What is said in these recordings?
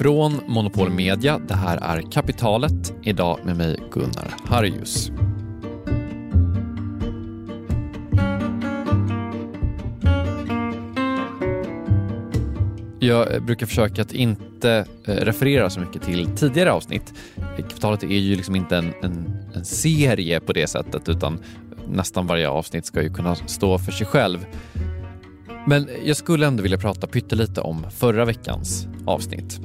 Från Monopol Media, det här är Kapitalet. Idag med mig Gunnar Harjus. Jag brukar försöka att inte eh, referera så mycket till tidigare avsnitt. Kapitalet är ju liksom inte en, en, en serie på det sättet utan nästan varje avsnitt ska ju kunna stå för sig själv. Men jag skulle ändå vilja prata pyttelite om förra veckans avsnitt.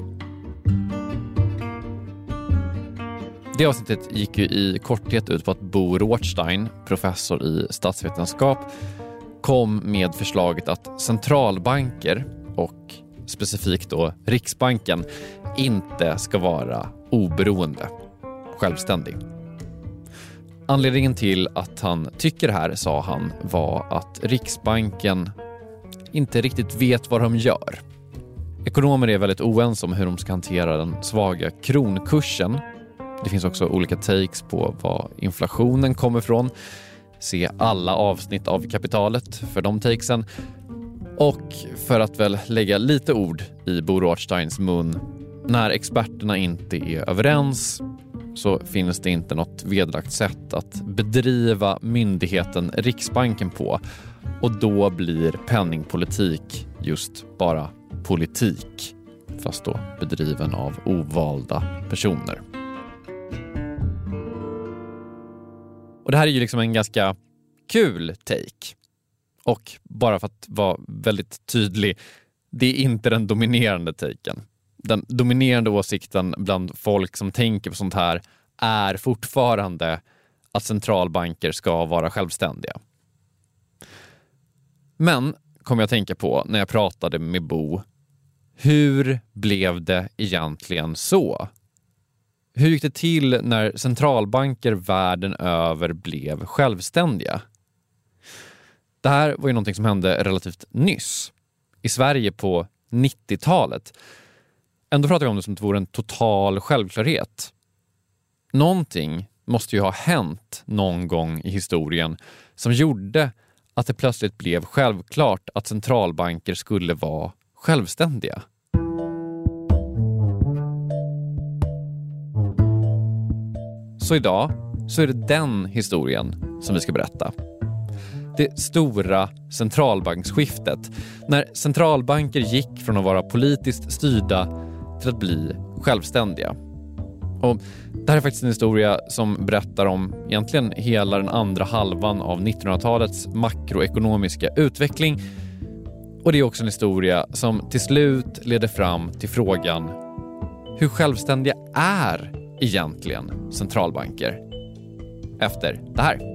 Det avsnittet gick ju i korthet ut på att Bo Rothstein, professor i statsvetenskap, kom med förslaget att centralbanker och specifikt då Riksbanken inte ska vara oberoende, självständig. Anledningen till att han tycker det här, sa han, var att Riksbanken inte riktigt vet vad de gör. Ekonomer är väldigt oense om hur de ska hantera den svaga kronkursen det finns också olika takes på var inflationen kommer ifrån. Se alla avsnitt av Kapitalet för de takesen. Och för att väl lägga lite ord i Bo Rothsteins mun, när experterna inte är överens så finns det inte något vedlagt sätt att bedriva myndigheten Riksbanken på och då blir penningpolitik just bara politik, fast då bedriven av ovalda personer. Och det här är ju liksom en ganska kul take. Och bara för att vara väldigt tydlig, det är inte den dominerande taken. Den dominerande åsikten bland folk som tänker på sånt här är fortfarande att centralbanker ska vara självständiga. Men, kom jag att tänka på när jag pratade med Bo, hur blev det egentligen så? Hur gick det till när centralbanker världen över blev självständiga? Det här var ju någonting som hände relativt nyss. I Sverige på 90-talet. Ändå pratar vi om det som att det vore en total självklarhet. Någonting måste ju ha hänt någon gång i historien som gjorde att det plötsligt blev självklart att centralbanker skulle vara självständiga. Så idag så är det den historien som vi ska berätta. Det stora centralbanksskiftet när centralbanker gick från att vara politiskt styrda till att bli självständiga. Och det här är faktiskt en historia som berättar om egentligen hela den andra halvan av 1900-talets makroekonomiska utveckling och det är också en historia som till slut leder fram till frågan hur självständiga är egentligen centralbanker efter det här.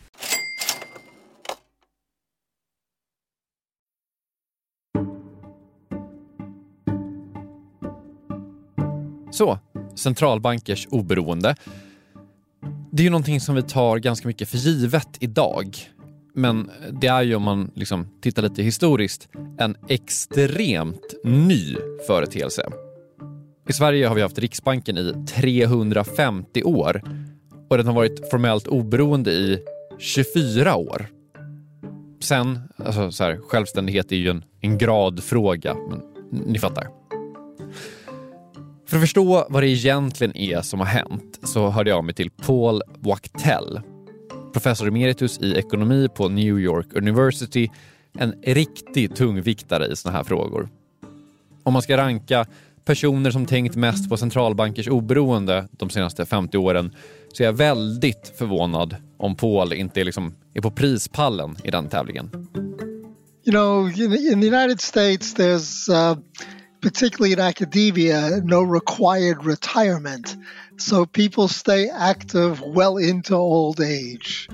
Så, centralbankers oberoende. Det är ju någonting som vi tar ganska mycket för givet idag. Men det är ju om man liksom tittar lite historiskt en extremt ny företeelse. I Sverige har vi haft Riksbanken i 350 år och den har varit formellt oberoende i 24 år. Sen, alltså så här, självständighet är ju en, en gradfråga, men ni fattar. För att förstå vad det egentligen är som har hänt så hörde jag av mig till Paul Wachtell, professor emeritus i ekonomi på New York University, en riktig tungviktare i såna här frågor. Om man ska ranka personer som tänkt mest på centralbankers oberoende de senaste 50 åren så är jag väldigt förvånad om Paul inte är, liksom, är på prispallen i den tävlingen. You know, in the United States there's uh particularly in academia, no required retirement. So people stay active well into old age.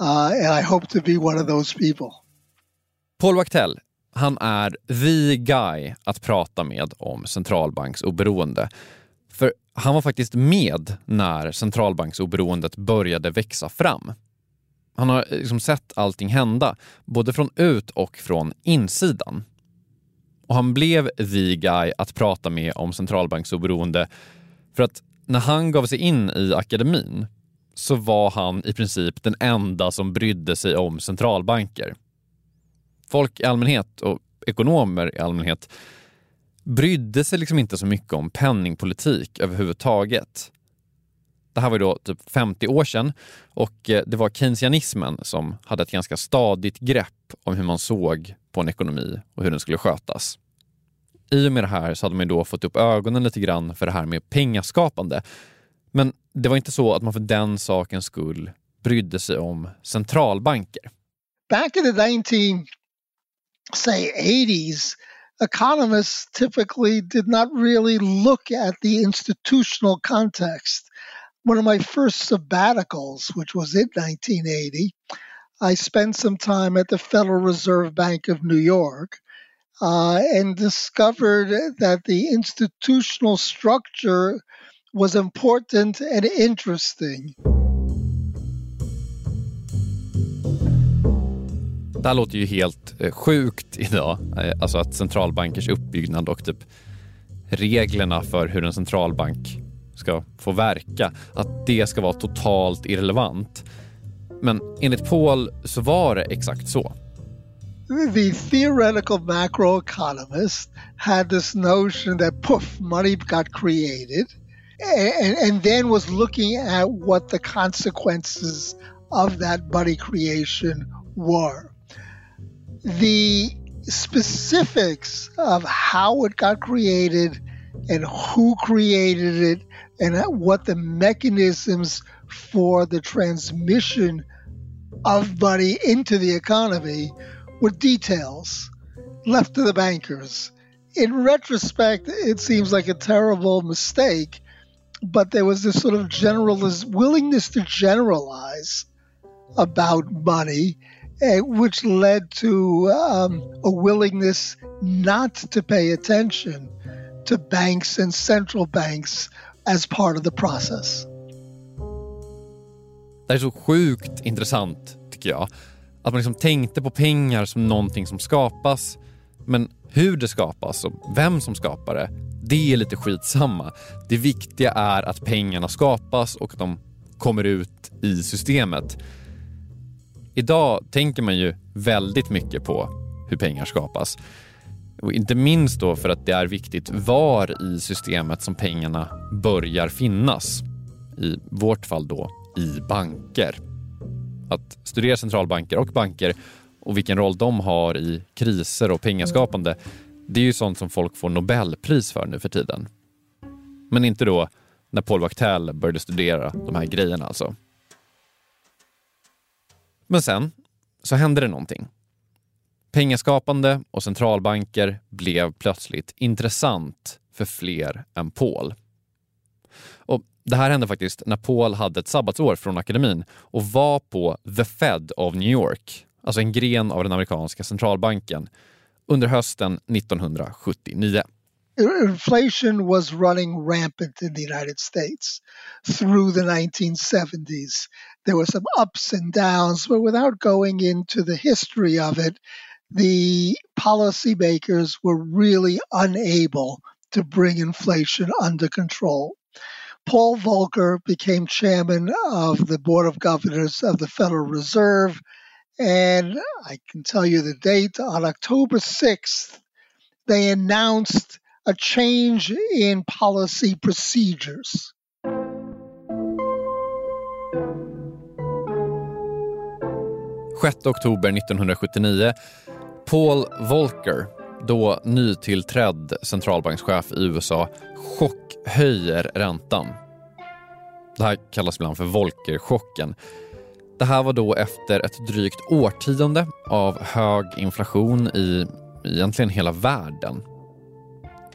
Uh, and I hope to be one of those people. Paul Wachtell, han är the guy att prata med om centralbanksoberoende. För han var faktiskt med när centralbanksoberoendet började växa fram. Han har liksom sett allting hända, både från ut och från insidan. Och han blev the guy att prata med om centralbanksoberoende för att när han gav sig in i akademin så var han i princip den enda som brydde sig om centralbanker. Folk i allmänhet och ekonomer i allmänhet brydde sig liksom inte så mycket om penningpolitik överhuvudtaget. Det här var då typ 50 år sedan och eh, det var keynesianismen som hade ett ganska stadigt grepp om hur man såg på en ekonomi och hur den skulle skötas. I och med det här så hade man då fått upp ögonen lite grann för det här med pengaskapande. Men det var inte så att man för den sakens skull brydde sig om centralbanker. Back in the 19 say 80s economists typically did not really look at the institutional context. One of my first sabbaticals, which was in 1980, i spent some time at the Federal Reserve Bank of New York uh, and discovered that the institutional structure was important and interesting. Det här låter ju helt eh, sjukt idag. Eh, alltså att centralbankers uppbyggnad och typ reglerna för hur en centralbank ska få verka, att det ska vara totalt irrelevant. Men enligt Paul så var det exakt så. the theoretical macroeconomist had this notion that poof, money got created, and, and then was looking at what the consequences of that money creation were. The specifics of how it got created and who created it and what the mechanisms for the transmission of money into the economy were details left to the bankers. In retrospect, it seems like a terrible mistake, but there was this sort of generalist willingness to generalize about money, uh, which led to um, a willingness not to pay attention to banks and central banks as part of the process. Det är så sjukt intressant, tycker jag. Att man liksom tänkte på pengar som någonting som skapas, men hur det skapas och vem som skapar det, det är lite skitsamma. Det viktiga är att pengarna skapas och att de kommer ut i systemet. Idag tänker man ju väldigt mycket på hur pengar skapas. Och inte minst då för att det är viktigt var i systemet som pengarna börjar finnas. I vårt fall då i banker. Att studera centralbanker och banker och vilken roll de har i kriser och pengaskapande, det är ju sånt som folk får Nobelpris för nu för tiden. Men inte då när Paul Wachtell började studera de här grejerna alltså. Men sen så hände det någonting. Pengaskapande och centralbanker blev plötsligt intressant för fler än Paul. Det här hände faktiskt när Paul hade ett sabbatsår från akademin och var på The Fed of New York, alltså en gren av den amerikanska centralbanken, under hösten 1979. Inflation was running rampant in the United States through the 1970s. There were some ups and downs, but without going into the history of it, the policymakers were really unable to bring inflation under control. Paul Volcker became chairman of the Board of Governors of the Federal Reserve. And I can tell you the date on October 6th, they announced a change in policy procedures. –6 oktober 1979. Paul Volcker, då nytillträdd centralbankschef i USA, chockhöjer räntan. Det här kallas ibland för Volcker-chocken. Det här var då efter ett drygt årtionde av hög inflation i egentligen hela världen.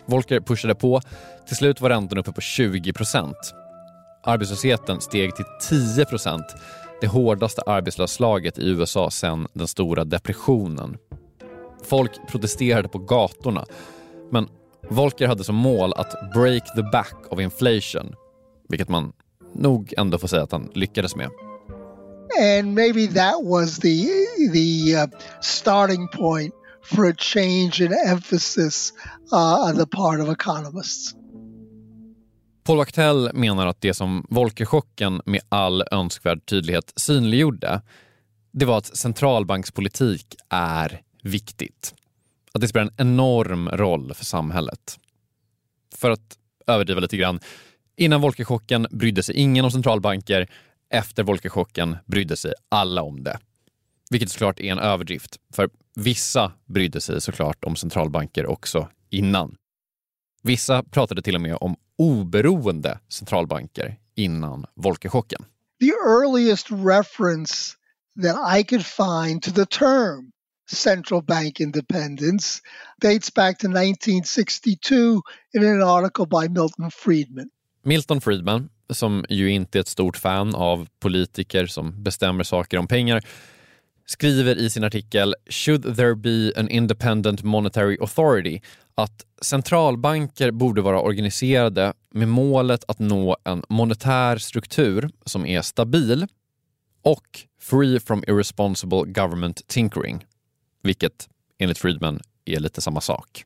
Volcker pushade på. Till slut var räntan uppe på 20% Arbetslösheten steg till 10% det hårdaste arbetslösslaget i USA sedan den stora depressionen. Folk protesterade på gatorna, men Volcker hade som mål att break the back of inflation, vilket man nog ändå får säga att han lyckades med. And maybe that was the the uh, starting point for a change in emphasis uh, on the part of economists. Paul Wachtell menar att det som Volckerchocken med all önskvärd tydlighet synliggjorde, det var att centralbankspolitik är viktigt. Att det spelar en enorm roll för samhället. För att överdriva lite grann, innan Volckerchocken brydde sig ingen om centralbanker, efter Volckerchocken brydde sig alla om det. Vilket såklart är en överdrift, för vissa brydde sig såklart om centralbanker också innan. Vissa pratade till och med om oberoende centralbanker innan Volckerchocken. The earliest reference that I could find to the term central bank independence dates back to 1962 in an article by Milton Friedman. Milton Friedman, som ju inte är ett stort fan av politiker som bestämmer saker om pengar, skriver i sin artikel “Should there be an independent monetary authority” att centralbanker borde vara organiserade med målet att nå en monetär struktur som är stabil och free from irresponsible government tinkering, vilket enligt Friedman är lite samma sak.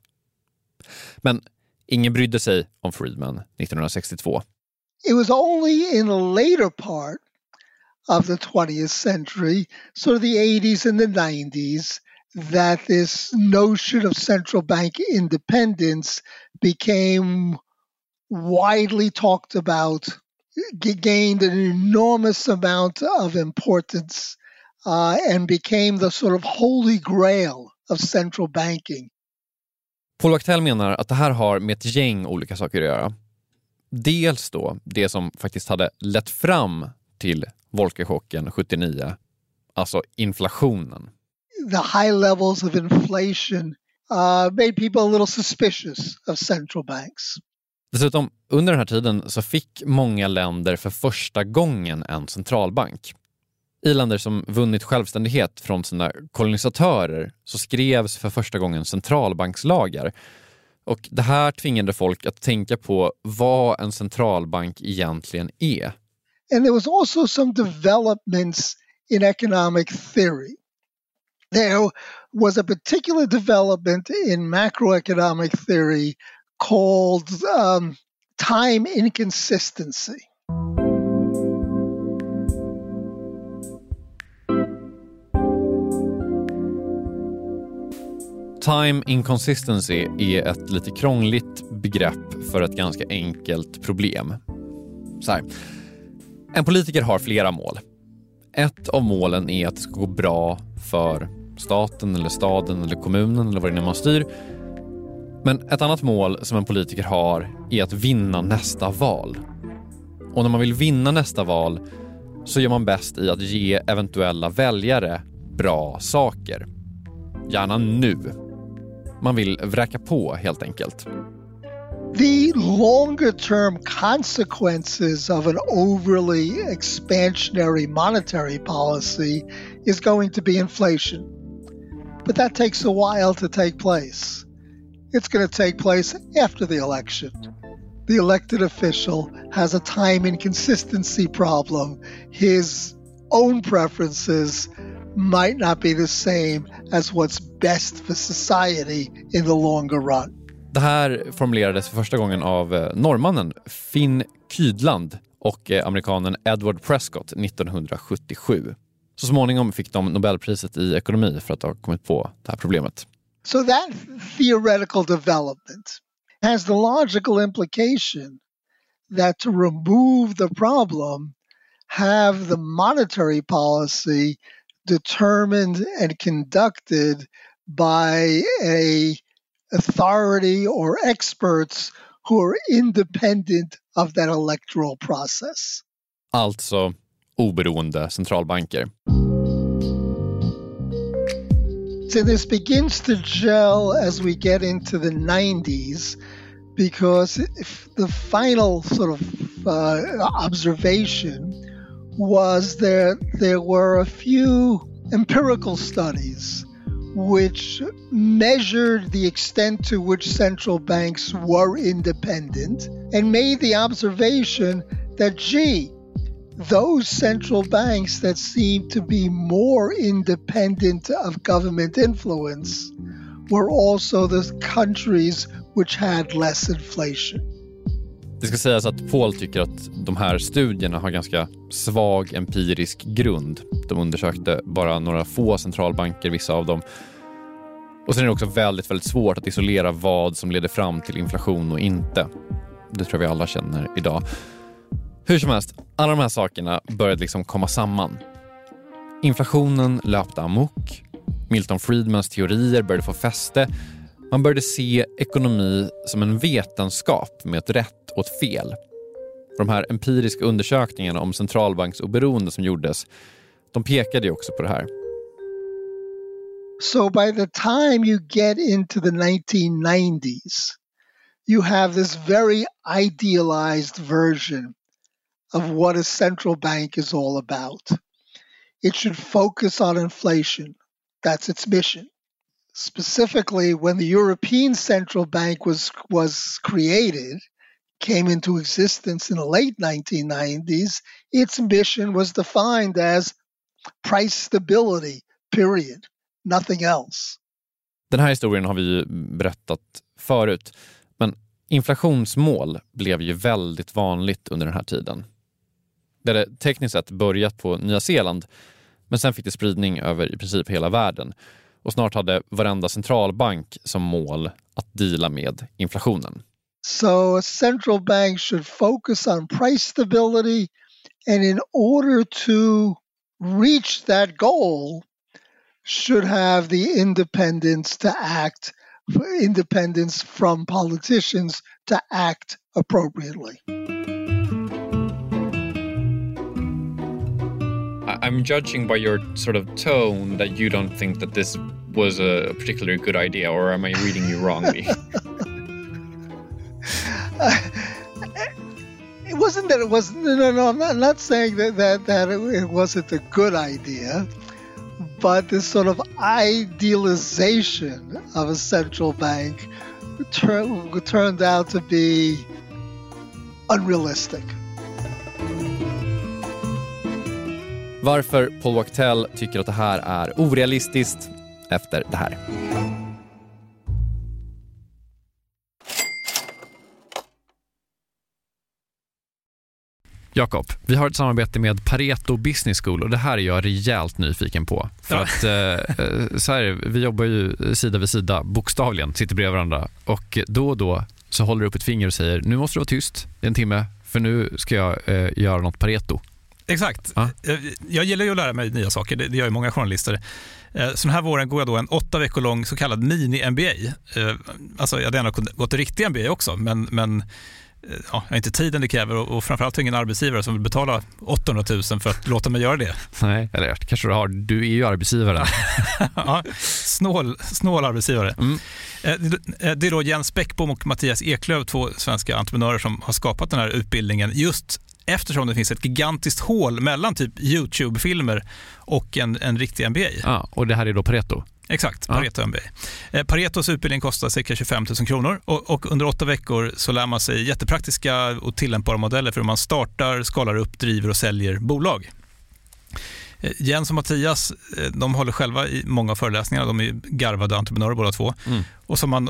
Men ingen brydde sig om Friedman 1962. It was only in the later part of the 20th century, sort of the 80s and the 90s, that this notion of central bank independence became widely talked about, gained an enormous amount of importance, uh, and became the sort of holy grail of central banking. Paul Wachtell menar att det här har med ett gäng olika saker att göra. Dels då det som faktiskt hade lett fram till Volckerchocken 79, alltså inflationen. The high levels of inflation uh, made people a little suspicious of central banks. Dessutom, under den här tiden så fick många länder för första gången en centralbank. I länder som vunnit självständighet från sina kolonisatörer så skrevs för första gången centralbankslagar. Och det här tvingade folk att tänka på vad en centralbank egentligen är. And there was also some developments in economic theory. There was a particular development in macroeconomic theory called um, time inconsistency. Time inconsistency är ett lite krångligt begrepp för ett ganska enkelt problem. Så här. En politiker har flera mål. ett av målen är att det ska gå bra för staten eller staden eller kommunen eller vad det är man styr. Men ett annat mål som en politiker har är att vinna nästa val. Och när man vill vinna nästa val så gör man bäst i att ge eventuella väljare bra saker. Gärna nu. Man vill vräka på helt enkelt. The longer term consequences of an overly expansionary monetary policy is going to be inflation. But that takes a while to take place. It's going to take place after the election. The elected official has a time inconsistency problem. His own preferences might not be the same as what's best for society in the longer run. Det här formulerades för första gången av eh, norrmannen Finn Kydland och eh, amerikanen Edward Prescott 1977. Så småningom fick de Nobelpriset i ekonomi för att ha kommit på det här problemet. So that theoretical development has the logical implication that to remove the problem, have the monetary policy determined and conducted by a authority or experts who are independent of that electoral process. Alltså oberoende centralbanker. So this begins to gel as we get into the 90s because the final sort of uh, observation was that there were a few empirical studies which measured the extent to which central banks were independent and made the observation that, gee, those central banks that seemed to be more independent of government influence were also the countries which had less inflation. Det ska sägas att Paul tycker att de här studierna har ganska svag empirisk grund. De undersökte bara några få centralbanker, vissa av dem. Och sen är det också väldigt, väldigt svårt att isolera vad som leder fram till inflation och inte. Det tror jag vi alla känner idag. Hur som helst, alla de här sakerna började liksom komma samman. Inflationen löpte amok. Milton Friedmans teorier började få fäste. Man började se ekonomi som en vetenskap med ett rätt och ett fel. De här empiriska undersökningarna om centralbanksoberoende som gjordes, de pekade ju också på det här. So by the time you get into the 1990s, you have this very idealized version of what a central bank is all about. It should focus on inflation. That's its mission. Specifically, when the European Central Bank was, was created, came into existence in the late 1990s, its mission was defined as price stability, period. Nothing else. Den här historien har vi ju berättat förut, men inflationsmål blev ju väldigt vanligt under den här tiden. Det hade tekniskt sett börjat på Nya Zeeland, men sen fick det spridning över i princip hela världen. Och snart hade varenda centralbank som mål att dela med inflationen. So a central bank should focus on price stability and in order to reach that goal should have the independence to act independence from politicians to act appropriately. I'm judging by your sort of tone that you don't think that this was a particularly good idea, or am I reading you wrongly? it wasn't that it wasn't. No, no, I'm not, I'm not saying that that that it, it wasn't a good idea, but this sort of idealization of a central bank tur- turned out to be unrealistic. Varför Paul Wachtell tycker att det här är orealistiskt efter det här. Jakob, vi har ett samarbete med Pareto Business School och det här är jag rejält nyfiken på. För ja. att eh, eh, så här, vi jobbar ju sida vid sida, bokstavligen, sitter bredvid varandra och då och då så håller du upp ett finger och säger nu måste du vara tyst i en timme för nu ska jag eh, göra något Pareto. Exakt. Ja. Eh, Jag gillar ju att lära mig nya saker, det gör ju många journalister. Eh, Så den här våren går jag då en åtta veckor lång så kallad mini-MBA. Eh, Alltså jag hade gärna gått en riktig MBA också, men, men ja, jag har inte tiden det kräver och, och framförallt har jag ingen arbetsgivare som vill betala 800 000 för att låta mig göra det. Nej, eller kanske du har. Du är ju arbetsgivaren. ja, snål, snål arbetsgivare. Mm. Det- Det är då Jens Bäckbom och Mattias Eklöf, två svenska entreprenörer som har skapat den här utbildningen just eftersom det finns ett gigantiskt hål mellan typ YouTube-filmer och en, en riktig MBA. Ja, och det här är då Pareto. Exakt, Ja. Pareto MBA. Eh, Paretos utbildning kostar cirka 25 000 kronor och, och under åtta veckor så lär man sig jättepraktiska och tillämpbara modeller för hur man startar, skalar upp, driver och säljer bolag. Eh, Jens och Mattias eh, de håller själva i många föreläsningar. De är garvade entreprenörer båda två. Mm. Och så har man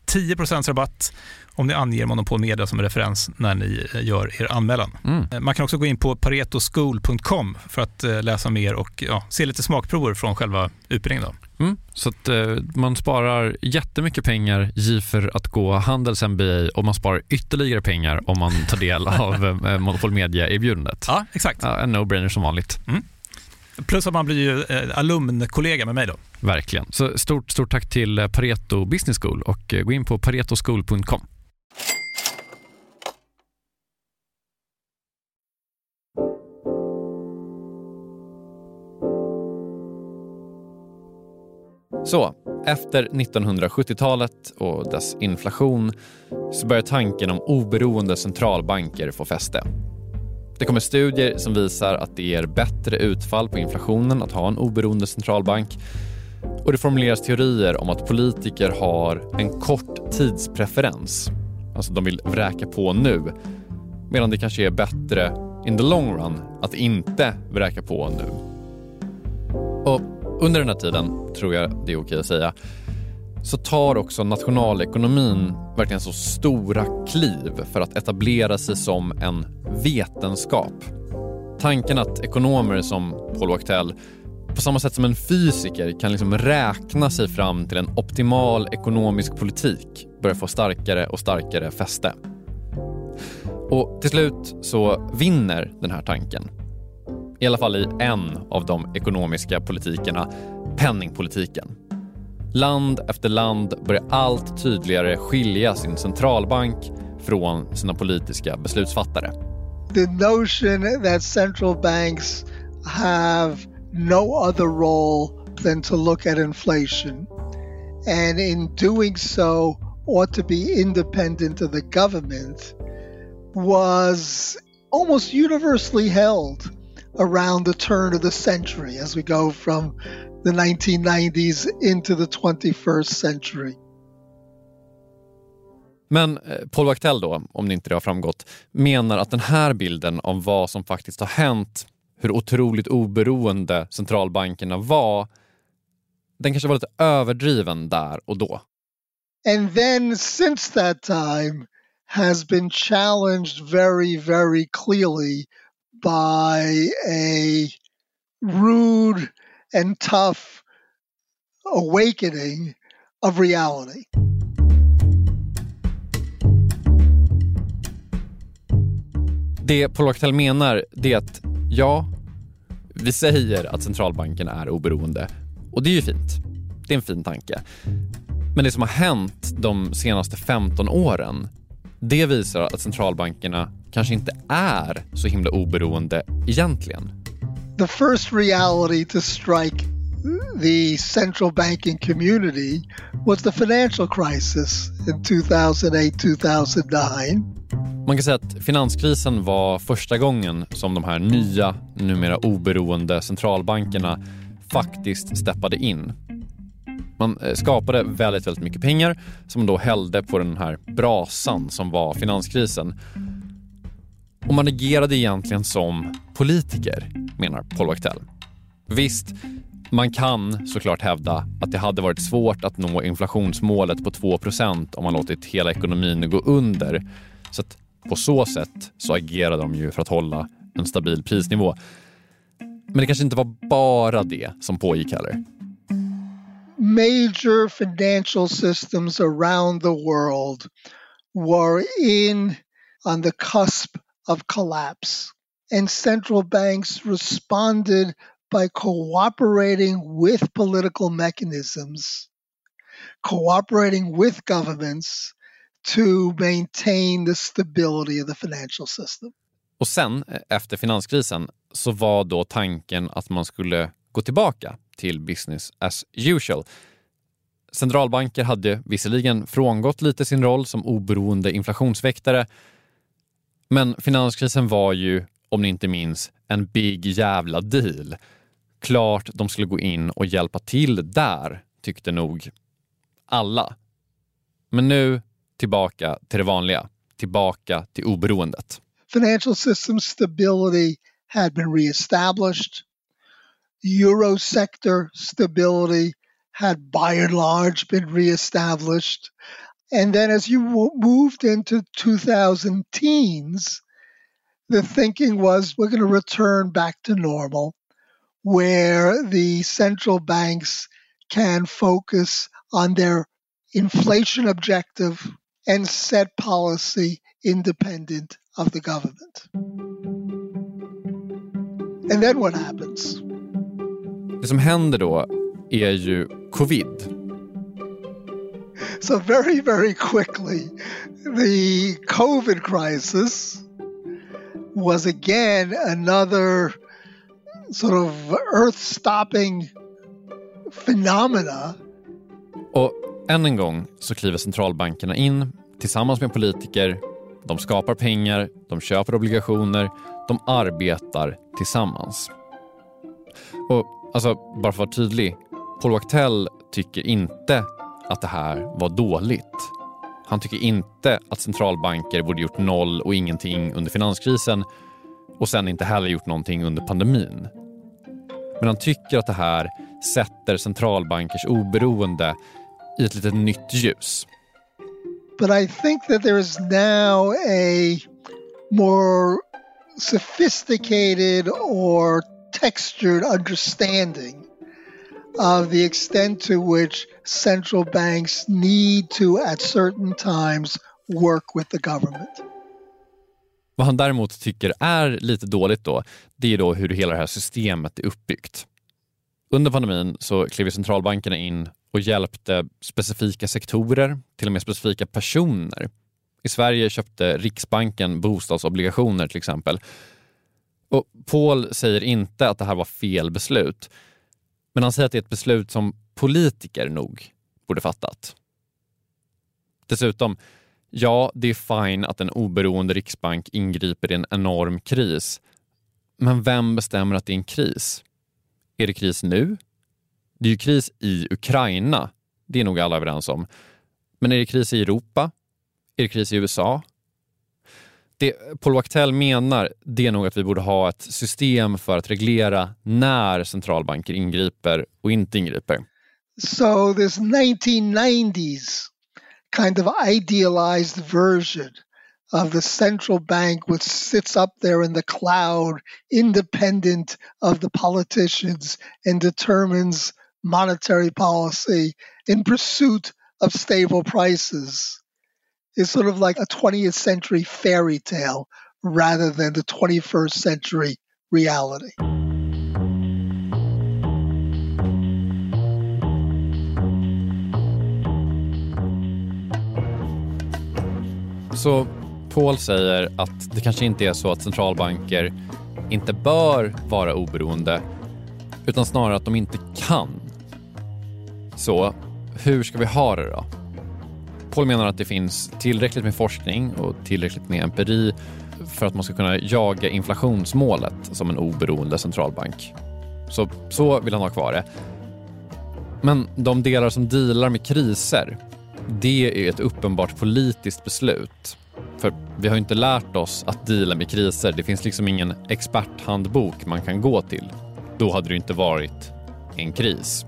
10% rabatt om ni anger Monopol Media som referens när ni eh, gör er anmälan. Mm. Eh, Man kan också gå in på paretoschool.com för att eh, läsa mer och ja, se lite smakprover från själva utbildningen. Då. Mm. Så att eh, man sparar jättemycket pengar i för att gå Handels MBA och man sparar ytterligare pengar om man tar del av eh, Monopol Media-erbjudandet. Ja, exakt. Ja, en no-brainer som vanligt, Plus att man blir ju eh, alumnkollega med mig då. verkligen. Så stort, stort tack till eh, Pareto Business School och eh, gå in på paretoschool.com. Så, efter 1970-talet och dess inflation så börjar tanken om oberoende centralbanker få fäste. Det kommer studier som visar att det ger bättre utfall på inflationen att ha en oberoende centralbank och det formuleras teorier om att politiker har en kort tidspreferens. Alltså de vill vräka på nu medan det kanske är bättre in the long run att inte vräka på nu. Och under den här tiden, tror jag det är okej att säga, så tar också nationalekonomin verkligen så stora kliv för att etablera sig som en vetenskap. Tanken att ekonomer som Paul Wachtell på samma sätt som en fysiker kan liksom räkna sig fram till en optimal ekonomisk politik börjar få starkare och starkare fäste. Och till slut så vinner den här tanken. I alla fall i en av de ekonomiska politikerna, penningpolitiken. Land efter land börjar allt tydligare skilja sin centralbank från sina politiska beslutsfattare. the notion that central banks have no other role than to look at inflation, and in doing so, ought to be independent of the government, was almost universally held around the turn of the century as we go from the 1990s into the 21st century. Men eh, Paul Wachtell då, om det inte det har framgått, menar att den här bilden av vad som faktiskt har hänt, hur otroligt oberoende centralbankerna var, den kanske var lite överdriven där och då. and then since that time has been challenged very very clearly by a rude and tough awakening of reality Det Paul menar det är att ja, vi säger att centralbankerna är oberoende och det är ju fint. Det är en fin tanke. Men det som har hänt de senaste 15 åren det visar att centralbankerna kanske inte är så himla oberoende egentligen. the first reality to strike the central banking community was the financial crisis in 2008 2009. Man kan säga att finanskrisen var första gången som de här nya, numera oberoende centralbankerna faktiskt steppade in. Man eh, skapade väldigt, väldigt mycket pengar som man då hällde på den här brasan som var finanskrisen. Och man agerade egentligen som politiker, menar Paul Wachtell. Visst, man kan såklart hävda att det hade varit svårt att nå inflationsmålet på 2% om man låtit hela ekonomin gå under. Så att på så sätt så agerade de ju för att hålla en stabil prisnivå. Men det kanske inte var bara det som pågick heller. Major financial systems around the world were in on the cusp of collapse. And central banks responded by cooperating with political mechanisms, cooperating with governments to maintain the stability of the financial system. Och sen, eh, efter finanskrisen, så var då tanken att man skulle gå tillbaka till business as usual. Centralbanker hade visserligen frångått lite sin roll som oberoende inflationsväktare men finanskrisen var ju, om ni inte minns, en big jävla deal. Klart de skulle gå in och hjälpa till där, tyckte nog alla. Men nu tillbaka till det vanliga, tillbaka till oberoendet. Financial system stability had been reestablished. Euro sector stability had by and large been reestablished. And then as you moved into 2000 teens, the thinking was we're going to return back to normal, where the central banks can focus on their inflation objective and set policy independent of the government. And then what happens? Det som händer då är ju covid. So, very, very quickly, the COVID crisis was again another sort of earth stopping phenomena. Och än en gång så kliver centralbankerna in tillsammans med politiker. De skapar pengar, de köper obligationer, de arbetar tillsammans. Och alltså, bara för att vara tydlig, Paul Wachtell tycker inte att det här var dåligt. Han tycker inte att centralbanker borde gjort noll och ingenting under finanskrisen och sen inte heller gjort någonting under pandemin. Men han tycker att det här sätter centralbankers oberoende i ett lite nytt ljus. But I think that there is now a more sophisticated or textured understanding of the extent to which central banks need to, at certain times, work with the government. Vad han däremot tycker är lite dåligt då, det är då hur hela det här systemet är uppbyggt. Under pandemin så klev centralbankerna in och hjälpte specifika sektorer, till och med specifika personer. I Sverige köpte Riksbanken bostadsobligationer till exempel. Och Paul säger inte att det här var fel beslut. Men han säger att det är ett beslut som politiker nog borde fattat. Dessutom, ja, det är fine att en oberoende riksbank ingriper i en enorm kris. Men vem bestämmer att det är en kris? Är det kris nu? Det är ju kris i Ukraina. Det är nog alla överens om. Men är det kris i Europa? Är det kris i USA? Det Paul Wachtell menar det är nog att vi borde ha ett system för att reglera när centralbanker ingriper och inte ingriper. So this 1990s kind of idealized version of the central bank which sits up there in the cloud independent of the politicians and determines monetary policy in pursuit of stable prices is sort of like a 20th century fairy tale rather than the 21st century reality. Så Paul säger att det kanske inte är så att centralbanker inte bör vara oberoende utan snarare att de inte kan. Så hur ska vi ha det då? Paul menar att det finns tillräckligt med forskning och tillräckligt med empiri för att man ska kunna jaga inflationsmålet som en oberoende centralbank. Så, så vill han ha kvar det. Men de delar som dealar med kriser, det är ett uppenbart politiskt beslut. För vi har inte lärt oss att deala med kriser. Det finns liksom ingen experthandbok man kan gå till. Då hade det inte varit en kris.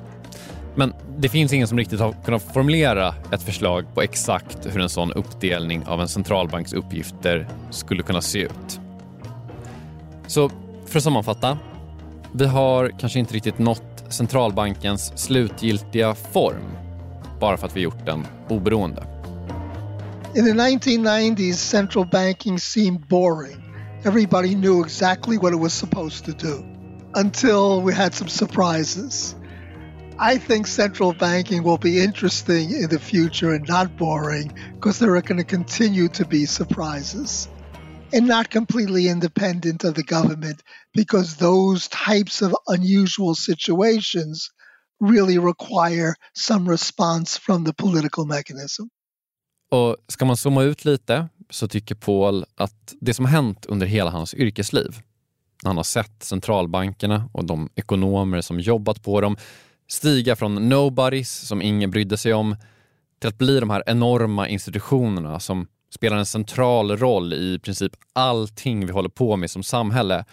Men det finns ingen som riktigt har kunnat formulera ett förslag på exakt hur en sån uppdelning av en centralbanks uppgifter skulle kunna se ut. Så för att sammanfatta. Vi har kanske inte riktigt nått centralbankens slutgiltiga form bara för att vi gjort den oberoende. In the 1990s, central banking seemed boring. Everybody knew exactly what it was supposed to do until we had some surprises. I think central banking will be interesting in the future and not boring because there are going to continue to be surprises and not completely independent of the government because those types of unusual situations really require some response from the political mechanism. Och ska man zooma ut lite så tycker Paul att det som hänt under hela hans yrkesliv, när han har sett centralbankerna och de ekonomer som jobbat på dem stiga från nobodies som ingen brydde sig om till att bli de här enorma institutionerna som spelar en central roll i princip allting vi håller på med som samhälle.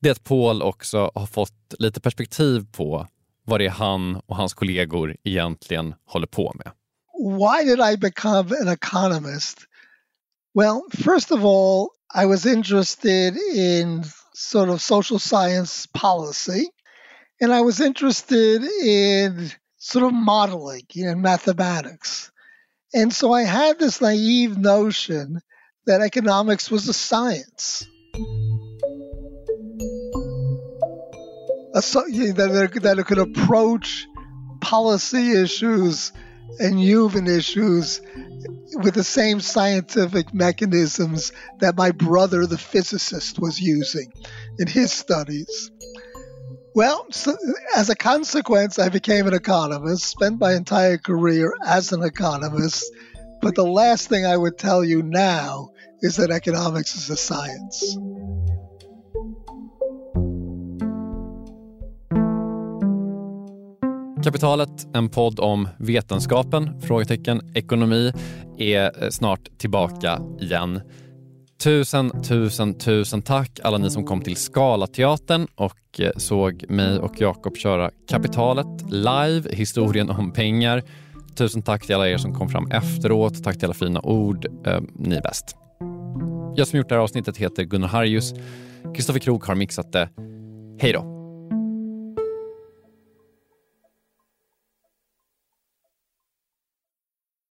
Det är att Paul också har fått lite perspektiv på vad det är han och hans kollegor egentligen håller på med. Why did I become an economist? Well, first of all, I was interested in sort of social science policy. And I was interested in sort of modeling in mathematics. And so I had this naive notion that economics was a science. A, that, that it could approach policy issues and human issues with the same scientific mechanisms that my brother, the physicist, was using in his studies. Well, so as a consequence, I became an economist, spent my entire career as an economist. But the last thing I would tell you now is that economics is a science. Kapitalet, en podd om vetenskapen, frågetecken, ekonomi, är eh, snart tillbaka igen. Tusen, tusen, tusen tack alla ni som kom till Skalateatern och eh, såg mig och Jakob köra Kapitalet live, historien om pengar. Tusen tack till alla er som kom fram efteråt. Tack till alla fina ord. Eh, ni är bäst. Jag som gjort det här avsnittet heter Gunnar Harjus. Kristoffer Krok har mixat det. Hej då!